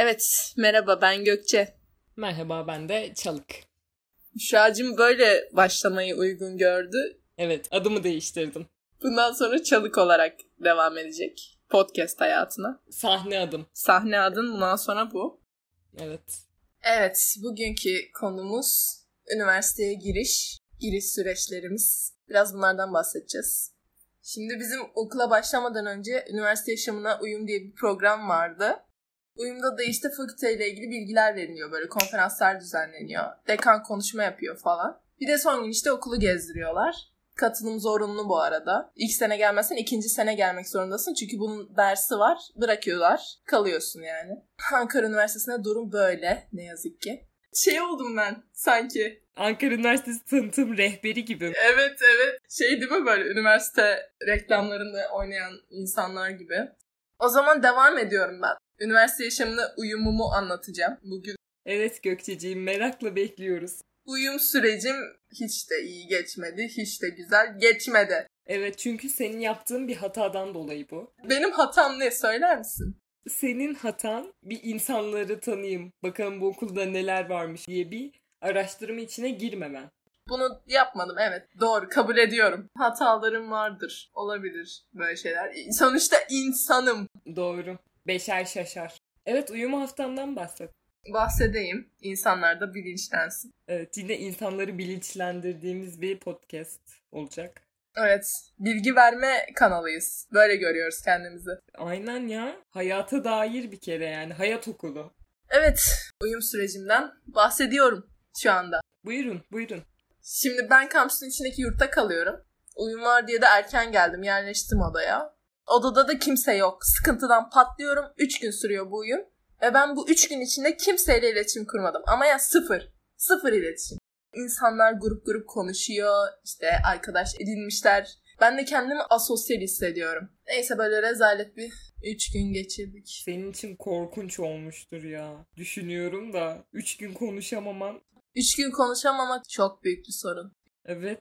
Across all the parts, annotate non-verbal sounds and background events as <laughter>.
Evet, merhaba ben Gökçe. Merhaba ben de Çalık. Şuracım böyle başlamayı uygun gördü. Evet, adımı değiştirdim. Bundan sonra Çalık olarak devam edecek podcast hayatına. Sahne adım. Sahne adın bundan sonra bu. Evet. Evet, bugünkü konumuz üniversiteye giriş, giriş süreçlerimiz. Biraz bunlardan bahsedeceğiz. Şimdi bizim okula başlamadan önce üniversite yaşamına uyum diye bir program vardı. Uyumda da işte fakülteyle ilgili bilgiler veriliyor. Böyle konferanslar düzenleniyor. Dekan konuşma yapıyor falan. Bir de son gün işte okulu gezdiriyorlar. Katılım zorunlu bu arada. İlk sene gelmezsen ikinci sene gelmek zorundasın. Çünkü bunun dersi var. Bırakıyorlar. Kalıyorsun yani. Ankara Üniversitesi'nde durum böyle ne yazık ki. Şey oldum ben sanki. Ankara Üniversitesi tanıtım rehberi gibi. Evet evet. Şey değil mi böyle üniversite reklamlarında oynayan insanlar gibi. O zaman devam ediyorum ben. Üniversite yaşamına uyumumu anlatacağım bugün. Evet Gökçeciğim merakla bekliyoruz. Uyum sürecim hiç de iyi geçmedi. Hiç de güzel geçmedi. Evet çünkü senin yaptığın bir hatadan dolayı bu. Benim hatam ne söyler misin? Senin hatan bir insanları tanıyayım. Bakalım bu okulda neler varmış diye bir araştırma içine girmemen. Bunu yapmadım evet. Doğru kabul ediyorum. Hatalarım vardır. Olabilir böyle şeyler. Sonuçta insanım. Doğru. Beşer şaşar. Evet uyum haftamdan bahset. Bahsedeyim. İnsanlar da bilinçlensin. Evet yine insanları bilinçlendirdiğimiz bir podcast olacak. Evet. Bilgi verme kanalıyız. Böyle görüyoruz kendimizi. Aynen ya. Hayata dair bir kere yani. Hayat okulu. Evet. Uyum sürecimden bahsediyorum şu anda. Buyurun buyurun. Şimdi ben kampüsün içindeki yurtta kalıyorum. Uyum var diye de erken geldim. Yerleştim odaya. Odada da kimse yok. Sıkıntıdan patlıyorum. 3 gün sürüyor bu uyum. Ve ben bu 3 gün içinde kimseyle iletişim kurmadım. Ama ya sıfır. Sıfır iletişim. İnsanlar grup grup konuşuyor. İşte arkadaş edinmişler. Ben de kendimi asosyal hissediyorum. Neyse böyle rezalet bir 3 gün geçirdik. Senin için korkunç olmuştur ya. Düşünüyorum da 3 gün konuşamaman. 3 gün konuşamamak çok büyük bir sorun. Evet.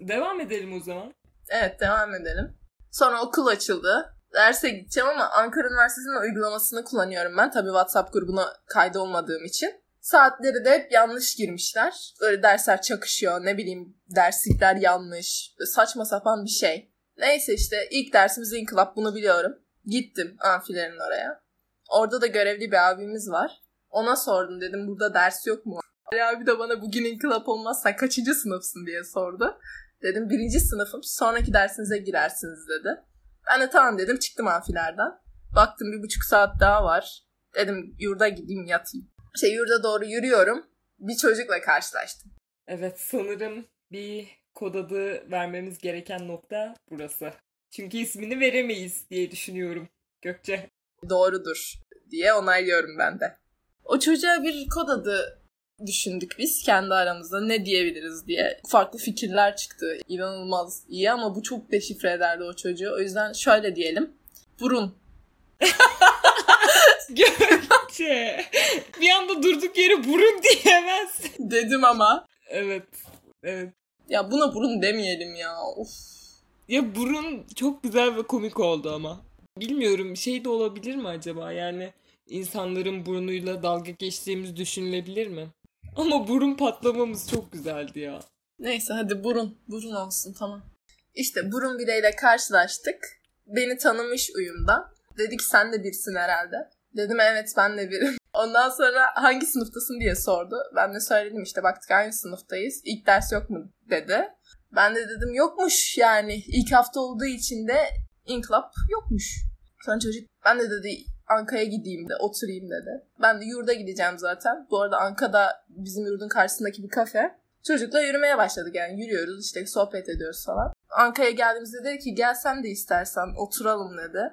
Devam edelim o zaman. Evet devam edelim. Sonra okul açıldı. Derse gideceğim ama Ankara Üniversitesi'nin uygulamasını kullanıyorum ben. Tabii WhatsApp grubuna kaydolmadığım için. Saatleri de hep yanlış girmişler. Böyle dersler çakışıyor. Ne bileyim derslikler yanlış. Saçma sapan bir şey. Neyse işte ilk dersimiz inkılap bunu biliyorum. Gittim amfilerin oraya. Orada da görevli bir abimiz var. Ona sordum dedim burada ders yok mu? Ali abi de bana bugün inkılap olmazsa kaçıncı sınıfsın diye sordu. Dedim birinci sınıfım sonraki dersinize girersiniz dedi. Ben de tamam dedim çıktım amfilerden. Baktım bir buçuk saat daha var. Dedim yurda gideyim yatayım. Şey yurda doğru yürüyorum. Bir çocukla karşılaştım. Evet sanırım bir kod adı vermemiz gereken nokta burası. Çünkü ismini veremeyiz diye düşünüyorum Gökçe. Doğrudur diye onaylıyorum ben de. O çocuğa bir kod adı düşündük biz kendi aramızda ne diyebiliriz diye. Farklı fikirler çıktı. İnanılmaz iyi ama bu çok deşifre ederdi o çocuğu. O yüzden şöyle diyelim. Burun. Gökçe. bir anda durduk yere burun diyemezsin. Dedim ama. Evet. Evet. Ya buna burun demeyelim ya. Of. Ya burun çok güzel ve komik oldu ama. Bilmiyorum şey de olabilir mi acaba? Yani insanların burnuyla dalga geçtiğimiz düşünülebilir mi? Ama burun patlamamız çok güzeldi ya. Neyse hadi burun. Burun olsun tamam. İşte burun bireyle karşılaştık. Beni tanımış uyumda. Dedi ki sen de birisin herhalde. Dedim evet ben de birim. <laughs> Ondan sonra hangi sınıftasın diye sordu. Ben de söyledim işte baktık aynı sınıftayız. İlk ders yok mu dedi. Ben de dedim yokmuş yani. ilk hafta olduğu için de inkılap yokmuş. Sonra çocuk ben de dedi Anka'ya gideyim de oturayım dedi. Ben de yurda gideceğim zaten. Bu arada Anka'da bizim yurdun karşısındaki bir kafe. Çocukla yürümeye başladık yani yürüyoruz işte sohbet ediyoruz falan. Anka'ya geldiğimizde dedi ki gel sen de istersen oturalım dedi.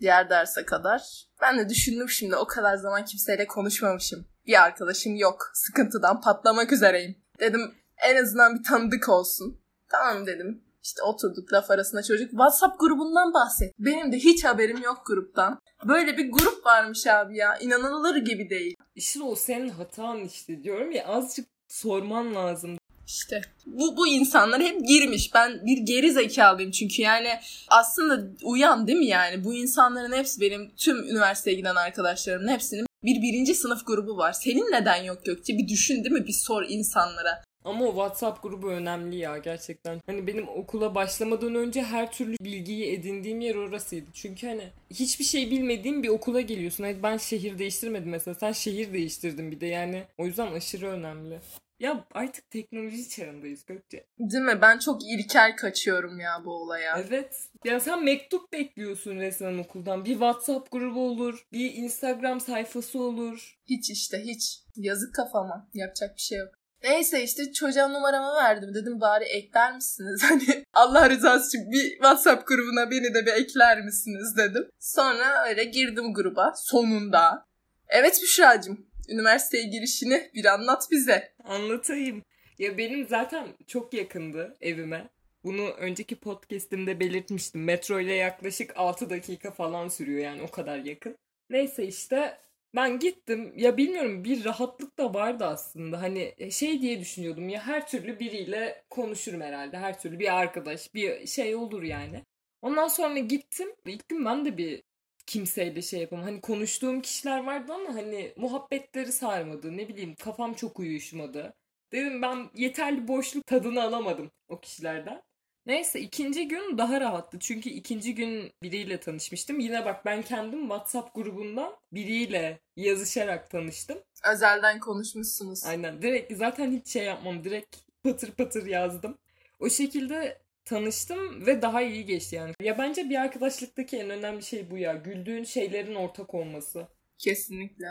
Diğer derse kadar. Ben de düşündüm şimdi o kadar zaman kimseyle konuşmamışım. Bir arkadaşım yok. Sıkıntıdan patlamak üzereyim. Dedim en azından bir tanıdık olsun. Tamam dedim. İşte oturduk laf arasında çocuk WhatsApp grubundan bahset. Benim de hiç haberim yok gruptan. Böyle bir grup varmış abi ya. İnanılır gibi değil. İşte o senin hatan işte diyorum ya azıcık sorman lazım. İşte bu, bu insanlar hep girmiş. Ben bir geri zekalıyım çünkü yani aslında uyan değil mi yani? Bu insanların hepsi benim tüm üniversiteye giden arkadaşlarımın hepsinin bir birinci sınıf grubu var. Senin neden yok Gökçe? Bir düşün değil mi? Bir sor insanlara. Ama o WhatsApp grubu önemli ya gerçekten. Hani benim okula başlamadan önce her türlü bilgiyi edindiğim yer orasıydı. Çünkü hani hiçbir şey bilmediğim bir okula geliyorsun. Hani ben şehir değiştirmedim mesela. Sen şehir değiştirdin bir de yani. O yüzden aşırı önemli. Ya artık teknoloji çağındayız Gökçe. Değil mi? Ben çok ilkel kaçıyorum ya bu olaya. Evet. Ya sen mektup bekliyorsun resmen okuldan. Bir WhatsApp grubu olur. Bir Instagram sayfası olur. Hiç işte hiç. Yazık kafama. Yapacak bir şey yok. Neyse işte çocuğa numaramı verdim. Dedim bari ekler misiniz? <laughs> Hani Allah rızası için bir WhatsApp grubuna beni de bir ekler misiniz dedim. Sonra öyle girdim gruba sonunda. Evet Büşra'cığım üniversiteye girişini bir anlat bize. Anlatayım. Ya benim zaten çok yakındı evime. Bunu önceki podcast'imde belirtmiştim. Metro ile yaklaşık 6 dakika falan sürüyor yani o kadar yakın. Neyse işte ben gittim. Ya bilmiyorum bir rahatlık da vardı aslında. Hani e, şey diye düşünüyordum ya her türlü biriyle konuşurum herhalde. Her türlü bir arkadaş, bir şey olur yani. Ondan sonra gittim. İlk gün ben de bir kimseyle şey yapamam. Hani konuştuğum kişiler vardı ama hani muhabbetleri sarmadı. Ne bileyim kafam çok uyuşmadı. Dedim ben yeterli boşluk tadını alamadım o kişilerden. Neyse ikinci gün daha rahattı. Çünkü ikinci gün biriyle tanışmıştım. Yine bak ben kendim WhatsApp grubundan biriyle yazışarak tanıştım. Özelden konuşmuşsunuz. Aynen. Direkt zaten hiç şey yapmam. Direkt patır patır yazdım. O şekilde tanıştım ve daha iyi geçti yani. Ya bence bir arkadaşlıktaki en önemli şey bu ya. Güldüğün şeylerin ortak olması. Kesinlikle.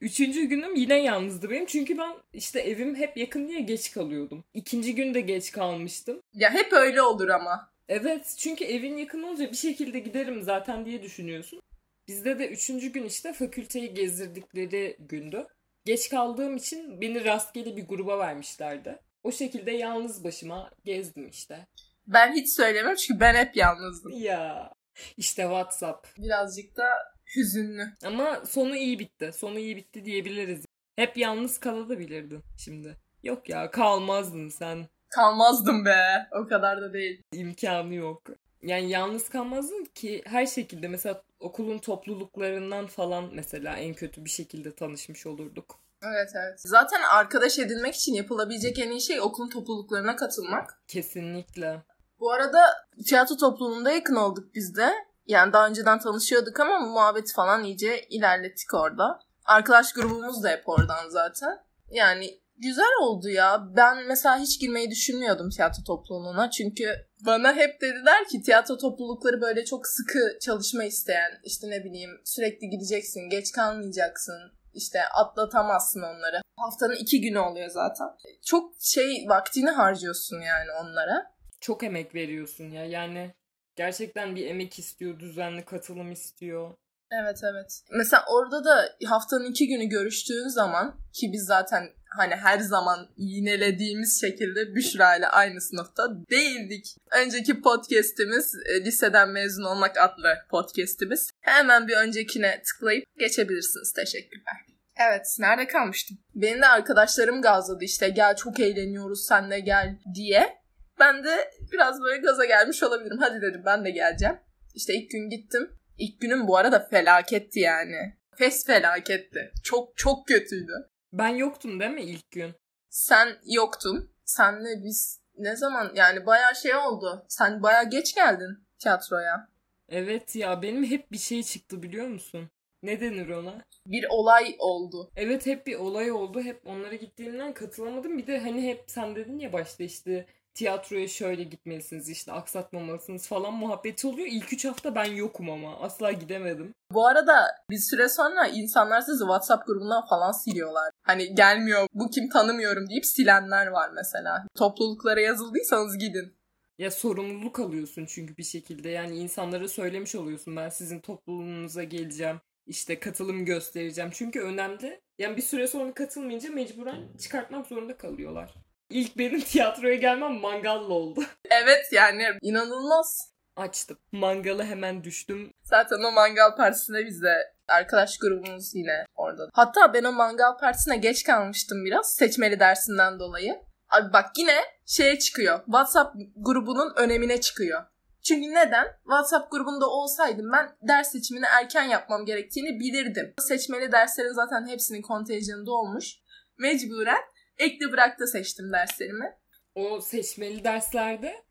Üçüncü günüm yine yalnızdı benim. Çünkü ben işte evim hep yakın diye geç kalıyordum. İkinci gün de geç kalmıştım. Ya hep öyle olur ama. Evet çünkü evin yakın olunca bir şekilde giderim zaten diye düşünüyorsun. Bizde de üçüncü gün işte fakülteyi gezdirdikleri gündü. Geç kaldığım için beni rastgele bir gruba vermişlerdi. O şekilde yalnız başıma gezdim işte. Ben hiç söylemiyorum çünkü ben hep yalnızdım. Ya işte WhatsApp. Birazcık da hüzünlü. Ama sonu iyi bitti. Sonu iyi bitti diyebiliriz. Hep yalnız kalabilirdin şimdi. Yok ya kalmazdın sen. Kalmazdım be. O kadar da değil. İmkanı yok. Yani yalnız kalmazdın ki her şekilde mesela okulun topluluklarından falan mesela en kötü bir şekilde tanışmış olurduk. Evet evet. Zaten arkadaş edinmek için yapılabilecek en iyi şey okulun topluluklarına katılmak. Kesinlikle. Bu arada tiyatro topluluğunda yakın olduk biz de. Yani daha önceden tanışıyorduk ama muhabbeti falan iyice ilerlettik orada. Arkadaş grubumuz da hep oradan zaten. Yani güzel oldu ya. Ben mesela hiç girmeyi düşünmüyordum tiyatro topluluğuna. Çünkü bana hep dediler ki tiyatro toplulukları böyle çok sıkı çalışma isteyen, işte ne bileyim sürekli gideceksin, geç kalmayacaksın, işte atlatamazsın onları. Haftanın iki günü oluyor zaten. Çok şey vaktini harcıyorsun yani onlara. Çok emek veriyorsun ya. Yani gerçekten bir emek istiyor, düzenli katılım istiyor. Evet evet. Mesela orada da haftanın iki günü görüştüğün zaman ki biz zaten hani her zaman yinelediğimiz şekilde Büşra ile aynı sınıfta değildik. Önceki podcast'imiz e, liseden mezun olmak adlı podcast'imiz. Hemen bir öncekine tıklayıp geçebilirsiniz. Teşekkürler. Evet, nerede kalmıştım? Benim de arkadaşlarım gazladı işte gel çok eğleniyoruz sen de gel diye. Ben de biraz böyle gaza gelmiş olabilirim. Hadi dedim ben de geleceğim. İşte ilk gün gittim. İlk günüm bu arada felaketti yani. Fes felaketti. Çok çok kötüydü. Ben yoktum değil mi ilk gün? Sen yoktun. Senle biz ne zaman yani bayağı şey oldu. Sen bayağı geç geldin tiyatroya. Evet ya benim hep bir şey çıktı biliyor musun? Ne denir ona? Bir olay oldu. Evet hep bir olay oldu. Hep onlara gittiğimden katılamadım. Bir de hani hep sen dedin ya başta işte tiyatroya şöyle gitmelisiniz işte aksatmamalısınız falan muhabbeti oluyor. İlk üç hafta ben yokum ama asla gidemedim. Bu arada bir süre sonra insanlar sizi WhatsApp grubundan falan siliyorlar. Hani gelmiyor bu kim tanımıyorum deyip silenler var mesela. Topluluklara yazıldıysanız gidin. Ya sorumluluk alıyorsun çünkü bir şekilde yani insanlara söylemiş oluyorsun ben sizin topluluğunuza geleceğim işte katılım göstereceğim çünkü önemli. Yani bir süre sonra katılmayınca mecburen çıkartmak zorunda kalıyorlar. İlk benim <laughs> tiyatroya gelmem mangalla oldu. Evet yani inanılmaz. Açtım. Mangalı hemen düştüm. Zaten o mangal partisine biz de arkadaş grubumuz yine orada. Hatta ben o mangal partisine geç kalmıştım biraz seçmeli dersinden dolayı. Abi bak yine şeye çıkıyor. WhatsApp grubunun önemine çıkıyor. Çünkü neden? WhatsApp grubunda olsaydım ben ders seçimini erken yapmam gerektiğini bilirdim. Seçmeli derslerin zaten hepsinin kontenjanı dolmuş. Mecburen ekle bıraktı seçtim derslerimi. O seçmeli derslerde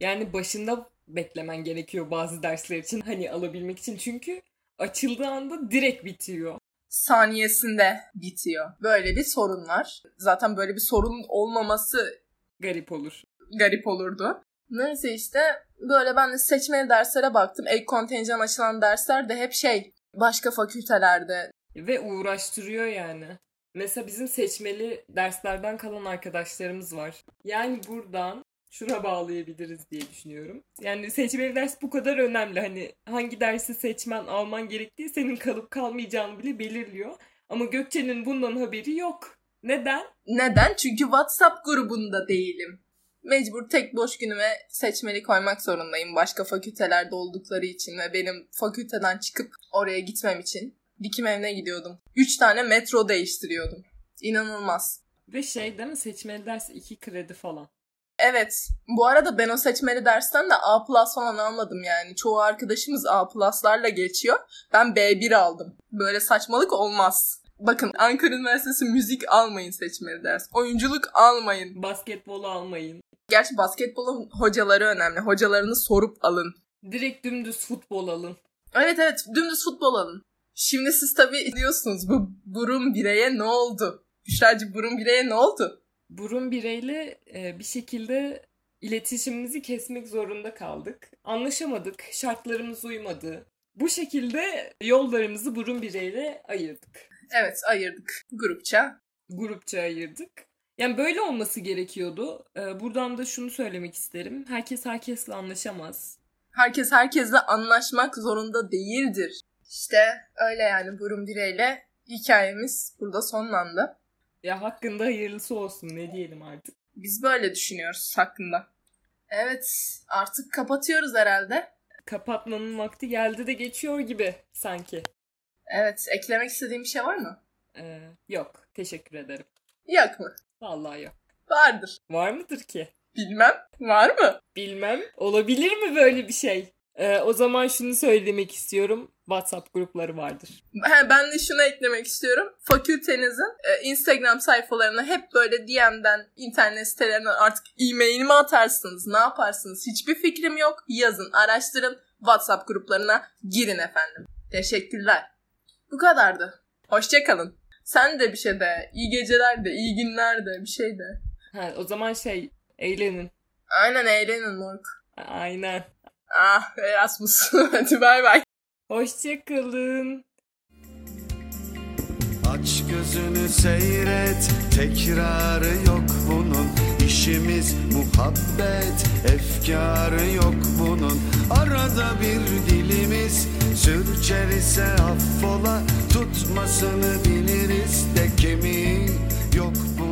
yani başında beklemen gerekiyor bazı dersler için hani alabilmek için çünkü açıldığı anda direkt bitiyor. Saniyesinde bitiyor. Böyle bir sorun var. Zaten böyle bir sorun olmaması Garip olur. garip olurdu. Neyse işte böyle ben de seçmeli derslere baktım. Ek kontenjan açılan dersler de hep şey başka fakültelerde. Ve uğraştırıyor yani. Mesela bizim seçmeli derslerden kalan arkadaşlarımız var. Yani buradan şuna bağlayabiliriz diye düşünüyorum. Yani seçmeli ders bu kadar önemli. Hani hangi dersi seçmen alman gerektiği senin kalıp kalmayacağını bile belirliyor. Ama Gökçe'nin bundan haberi yok. Neden? Neden? Çünkü WhatsApp grubunda değilim. Mecbur tek boş günüme seçmeli koymak zorundayım başka fakültelerde oldukları için ve benim fakülteden çıkıp oraya gitmem için. Dikim evine gidiyordum. Üç tane metro değiştiriyordum. İnanılmaz. Ve şey değil mi seçmeli ders 2 kredi falan. Evet. Bu arada ben o seçmeli dersten de A plus falan almadım yani. Çoğu arkadaşımız A plus'larla geçiyor. Ben B1 aldım. Böyle saçmalık olmaz. Bakın Ankara Üniversitesi müzik almayın seçmeli ders. Oyunculuk almayın. Basketbolu almayın. Gerçi basketbolun hocaları önemli. Hocalarını sorup alın. Direkt dümdüz futbol alın. Evet evet dümdüz futbol alın. Şimdi siz tabii diyorsunuz bu burun bireye ne oldu? Büşracı burun bireye ne oldu? Burun bireyle e, bir şekilde iletişimimizi kesmek zorunda kaldık. Anlaşamadık, şartlarımız uymadı. Bu şekilde yollarımızı burun bireyle ayırdık. Evet ayırdık grupça. Grupça ayırdık. Yani böyle olması gerekiyordu. E, buradan da şunu söylemek isterim. Herkes herkesle anlaşamaz. Herkes herkesle anlaşmak zorunda değildir. İşte öyle yani burun bireyle hikayemiz burada sonlandı. Ya hakkında hayırlısı olsun ne diyelim artık. Biz böyle düşünüyoruz hakkında. Evet artık kapatıyoruz herhalde. Kapatmanın vakti geldi de geçiyor gibi sanki. Evet eklemek istediğim bir şey var mı? E, yok, teşekkür ederim. Yok mu? Vallahi yok. Vardır. Var mıdır ki? Bilmem. Var mı? Bilmem. Olabilir mi böyle bir şey? Ee, o zaman şunu söylemek istiyorum. WhatsApp grupları vardır. He, ben de şunu eklemek istiyorum. Fakültenizin e, Instagram sayfalarına hep böyle DM'den, internet sitelerinden artık e-mail mi atarsınız, ne yaparsınız? Hiçbir fikrim yok. Yazın, araştırın. WhatsApp gruplarına girin efendim. Teşekkürler. Bu kadardı. Hoşçakalın. Sen de bir şey de, iyi geceler de, iyi günler de, bir şey de. Ha, o zaman şey eğlenin. Aynen eğlenin moruk. Aynen. Ah Erasmus. <laughs> Hadi bay bay. Hoşçakalın. Aç gözünü seyret. Tekrarı yok bunun. İşimiz muhabbet. Efkarı yok bunun. Arada bir dilimiz. Sürçer ise affola. Tutmasını biliriz de kemiği yok bunun